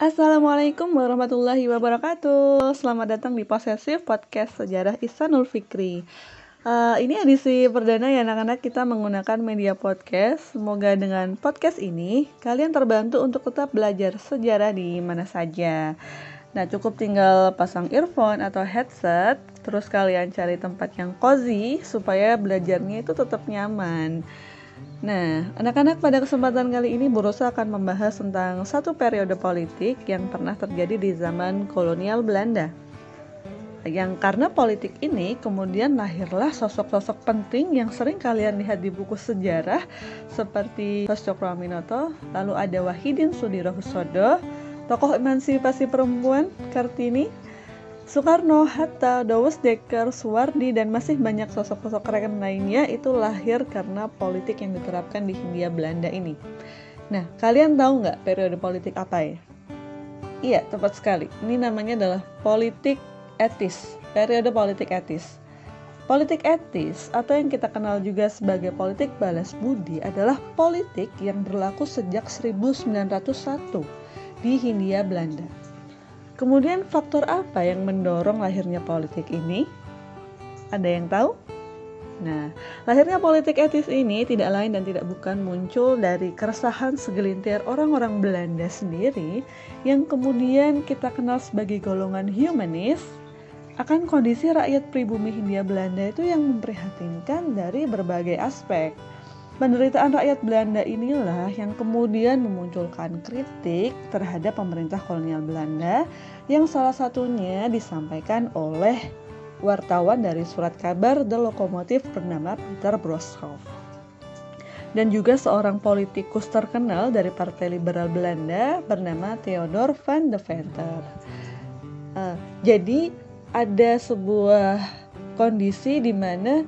Assalamualaikum warahmatullahi wabarakatuh. Selamat datang di Posesif Podcast Sejarah Ihsanul Fikri. Uh, Ini edisi perdana ya anak-anak. Kita menggunakan media podcast. Semoga dengan podcast ini kalian terbantu untuk tetap belajar sejarah di mana saja. Nah cukup tinggal pasang earphone atau headset Terus kalian cari tempat yang cozy Supaya belajarnya itu tetap nyaman Nah, anak-anak pada kesempatan kali ini Burosa akan membahas tentang satu periode politik yang pernah terjadi di zaman kolonial Belanda. Yang karena politik ini kemudian lahirlah sosok-sosok penting yang sering kalian lihat di buku sejarah seperti Sos Cokroaminoto, lalu ada Wahidin Sudirohusodo, tokoh emansipasi perempuan Kartini, Soekarno, Hatta, Dawes Dekker, Suwardi, dan masih banyak sosok-sosok keren lainnya itu lahir karena politik yang diterapkan di Hindia Belanda ini. Nah, kalian tahu nggak periode politik apa ya? Iya, tepat sekali. Ini namanya adalah politik etis, periode politik etis. Politik etis atau yang kita kenal juga sebagai politik balas budi adalah politik yang berlaku sejak 1901 di Hindia Belanda. Kemudian faktor apa yang mendorong lahirnya politik ini? Ada yang tahu? Nah, lahirnya politik etis ini tidak lain dan tidak bukan muncul dari keresahan segelintir orang-orang Belanda sendiri yang kemudian kita kenal sebagai golongan humanis akan kondisi rakyat pribumi Hindia Belanda itu yang memprihatinkan dari berbagai aspek. Penderitaan rakyat Belanda inilah yang kemudian memunculkan kritik terhadap pemerintah kolonial Belanda yang salah satunya disampaikan oleh wartawan dari surat kabar The Lokomotif bernama Peter Broshoff. Dan juga seorang politikus terkenal dari Partai Liberal Belanda bernama Theodor van de Venter. Uh, jadi ada sebuah kondisi di mana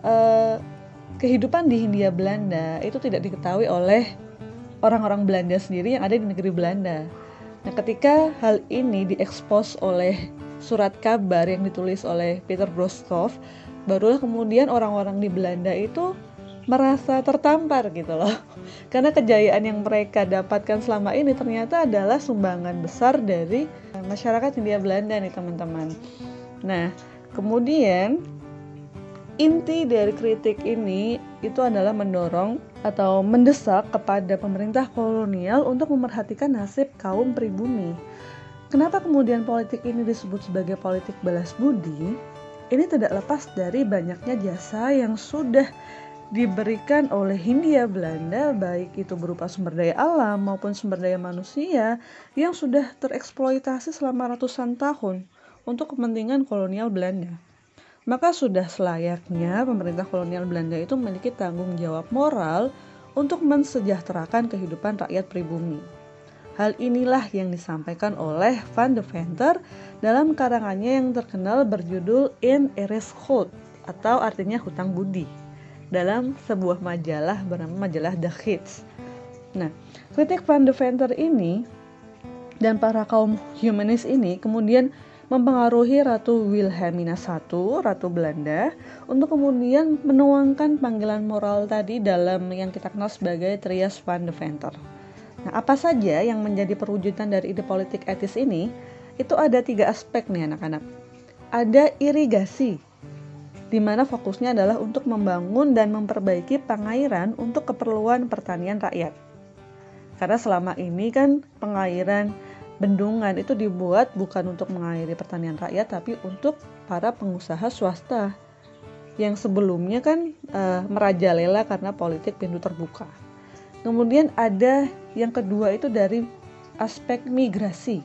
uh, kehidupan di Hindia Belanda itu tidak diketahui oleh orang-orang Belanda sendiri yang ada di negeri Belanda. Nah, ketika hal ini diekspos oleh surat kabar yang ditulis oleh Peter Brostov, barulah kemudian orang-orang di Belanda itu merasa tertampar gitu loh. Karena kejayaan yang mereka dapatkan selama ini ternyata adalah sumbangan besar dari masyarakat Hindia Belanda nih teman-teman. Nah, kemudian Inti dari kritik ini itu adalah mendorong atau mendesak kepada pemerintah kolonial untuk memerhatikan nasib kaum pribumi. Kenapa kemudian politik ini disebut sebagai politik balas budi? Ini tidak lepas dari banyaknya jasa yang sudah diberikan oleh Hindia Belanda baik itu berupa sumber daya alam maupun sumber daya manusia yang sudah tereksploitasi selama ratusan tahun untuk kepentingan kolonial Belanda maka sudah selayaknya pemerintah kolonial Belanda itu memiliki tanggung jawab moral untuk mensejahterakan kehidupan rakyat pribumi. Hal inilah yang disampaikan oleh Van de Venter dalam karangannya yang terkenal berjudul In Eres Gold atau artinya hutang budi dalam sebuah majalah bernama majalah The Hits. Nah, kritik Van de Venter ini dan para kaum humanis ini kemudian mempengaruhi Ratu Wilhelmina I, Ratu Belanda, untuk kemudian menuangkan panggilan moral tadi dalam yang kita kenal sebagai Trias van de Venter. Nah, apa saja yang menjadi perwujudan dari ide politik etis ini? Itu ada tiga aspek nih anak-anak. Ada irigasi, di mana fokusnya adalah untuk membangun dan memperbaiki pengairan untuk keperluan pertanian rakyat. Karena selama ini kan pengairan bendungan itu dibuat bukan untuk mengairi pertanian rakyat tapi untuk para pengusaha swasta yang sebelumnya kan uh, merajalela karena politik pintu terbuka. Kemudian ada yang kedua itu dari aspek migrasi.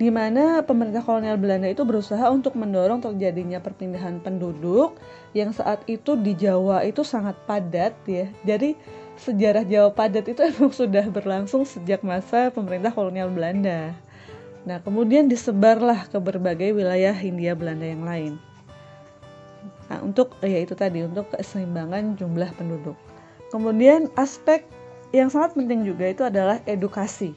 Di mana pemerintah kolonial Belanda itu berusaha untuk mendorong terjadinya perpindahan penduduk yang saat itu di Jawa itu sangat padat ya. Jadi sejarah Jawa padat itu emang sudah berlangsung sejak masa pemerintah kolonial Belanda. Nah, kemudian disebarlah ke berbagai wilayah Hindia Belanda yang lain. Nah, untuk ya itu tadi untuk keseimbangan jumlah penduduk. Kemudian aspek yang sangat penting juga itu adalah edukasi.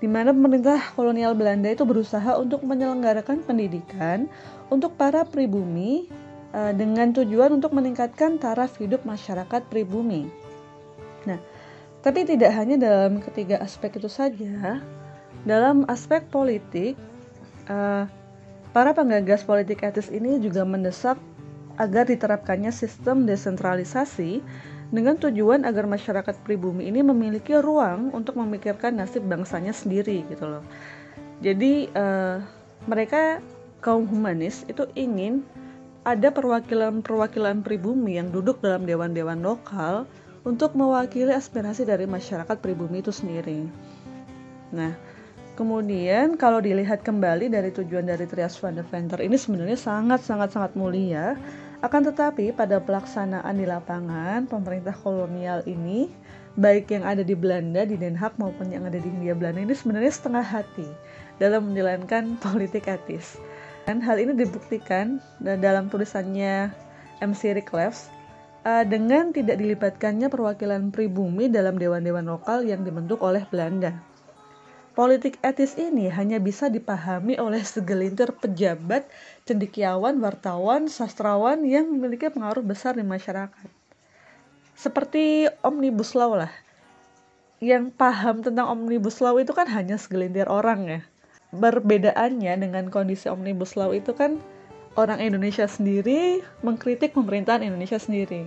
Di mana pemerintah kolonial Belanda itu berusaha untuk menyelenggarakan pendidikan untuk para pribumi eh, dengan tujuan untuk meningkatkan taraf hidup masyarakat pribumi. Nah, Tapi tidak hanya dalam ketiga aspek itu saja, dalam aspek politik, uh, para penggagas politik etis ini juga mendesak agar diterapkannya sistem desentralisasi dengan tujuan agar masyarakat pribumi ini memiliki ruang untuk memikirkan nasib bangsanya sendiri gitu loh. Jadi uh, mereka kaum humanis itu ingin ada perwakilan-perwakilan pribumi yang duduk dalam dewan-dewan lokal untuk mewakili aspirasi dari masyarakat pribumi itu sendiri. Nah, kemudian kalau dilihat kembali dari tujuan dari Trias van de Venter ini sebenarnya sangat-sangat-sangat mulia, akan tetapi pada pelaksanaan di lapangan, pemerintah kolonial ini, baik yang ada di Belanda, di Den Haag maupun yang ada di Hindia Belanda ini sebenarnya setengah hati dalam menjalankan politik etis. Dan hal ini dibuktikan dalam tulisannya MC Rickleff uh, dengan tidak dilibatkannya perwakilan pribumi dalam dewan-dewan lokal yang dibentuk oleh Belanda. Politik etis ini hanya bisa dipahami oleh segelintir pejabat, cendekiawan, wartawan, sastrawan yang memiliki pengaruh besar di masyarakat. Seperti Omnibus Law lah. Yang paham tentang Omnibus Law itu kan hanya segelintir orang ya. Berbedaannya dengan kondisi Omnibus Law itu kan orang Indonesia sendiri mengkritik pemerintahan Indonesia sendiri.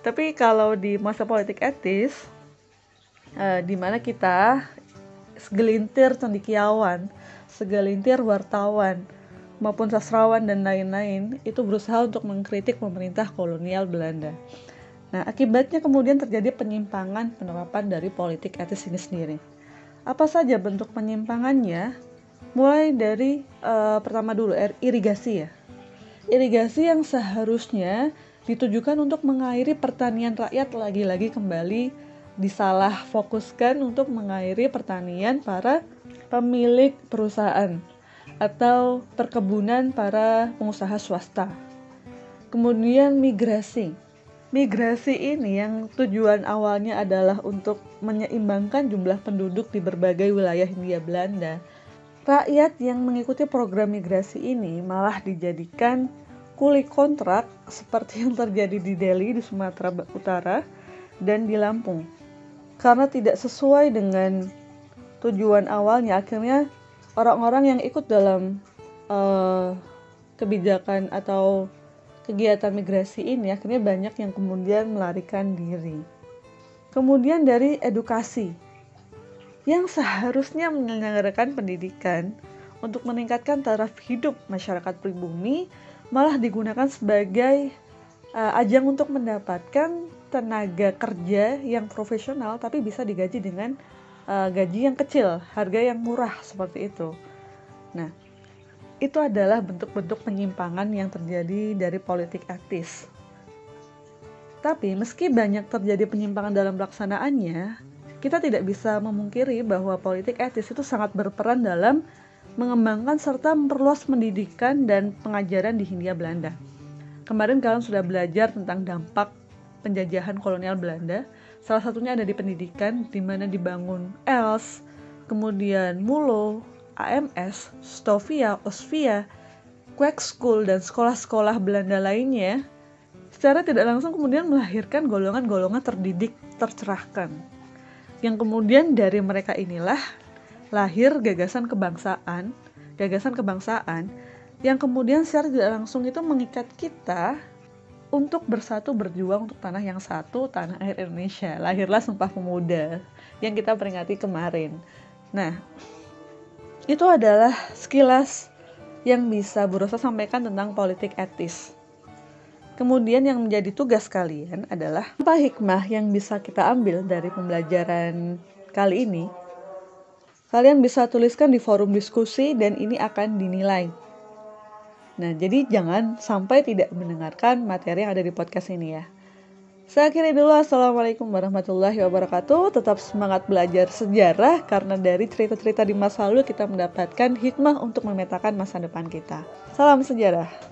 Tapi kalau di masa politik etis, uh, di mana kita segelintir cendikiawan, segelintir wartawan, maupun sastrawan dan lain-lain itu berusaha untuk mengkritik pemerintah kolonial Belanda. Nah, akibatnya kemudian terjadi penyimpangan penerapan dari politik etis ini sendiri. Apa saja bentuk penyimpangannya? Mulai dari uh, pertama dulu irigasi ya irigasi yang seharusnya ditujukan untuk mengairi pertanian rakyat lagi-lagi kembali disalah fokuskan untuk mengairi pertanian para pemilik perusahaan atau perkebunan para pengusaha swasta. Kemudian migrasi. Migrasi ini yang tujuan awalnya adalah untuk menyeimbangkan jumlah penduduk di berbagai wilayah Hindia Belanda Rakyat yang mengikuti program migrasi ini malah dijadikan kuli kontrak seperti yang terjadi di Delhi di Sumatera Utara dan di Lampung. Karena tidak sesuai dengan tujuan awalnya, akhirnya orang-orang yang ikut dalam uh, kebijakan atau kegiatan migrasi ini akhirnya banyak yang kemudian melarikan diri. Kemudian dari edukasi, yang seharusnya menyelenggarakan pendidikan untuk meningkatkan taraf hidup masyarakat pribumi malah digunakan sebagai uh, ajang untuk mendapatkan tenaga kerja yang profesional tapi bisa digaji dengan uh, gaji yang kecil, harga yang murah seperti itu. Nah, itu adalah bentuk-bentuk penyimpangan yang terjadi dari politik etis. Tapi meski banyak terjadi penyimpangan dalam pelaksanaannya, kita tidak bisa memungkiri bahwa politik etis itu sangat berperan dalam mengembangkan serta memperluas pendidikan dan pengajaran di Hindia Belanda. Kemarin kalian sudah belajar tentang dampak penjajahan kolonial Belanda. Salah satunya ada di pendidikan, di mana dibangun ELS, kemudian MULO, AMS, Stovia, Osvia, Quack School, dan sekolah-sekolah Belanda lainnya, secara tidak langsung kemudian melahirkan golongan-golongan terdidik tercerahkan yang kemudian dari mereka inilah lahir gagasan kebangsaan, gagasan kebangsaan yang kemudian secara tidak langsung itu mengikat kita untuk bersatu berjuang untuk tanah yang satu, tanah air Indonesia. Lahirlah Sumpah Pemuda yang kita peringati kemarin. Nah, itu adalah sekilas yang bisa berusaha sampaikan tentang politik etis. Kemudian yang menjadi tugas kalian adalah apa hikmah yang bisa kita ambil dari pembelajaran kali ini? Kalian bisa tuliskan di forum diskusi dan ini akan dinilai. Nah, jadi jangan sampai tidak mendengarkan materi yang ada di podcast ini ya. Saya akhiri dulu. Assalamualaikum warahmatullahi wabarakatuh. Tetap semangat belajar sejarah karena dari cerita-cerita di masa lalu kita mendapatkan hikmah untuk memetakan masa depan kita. Salam sejarah.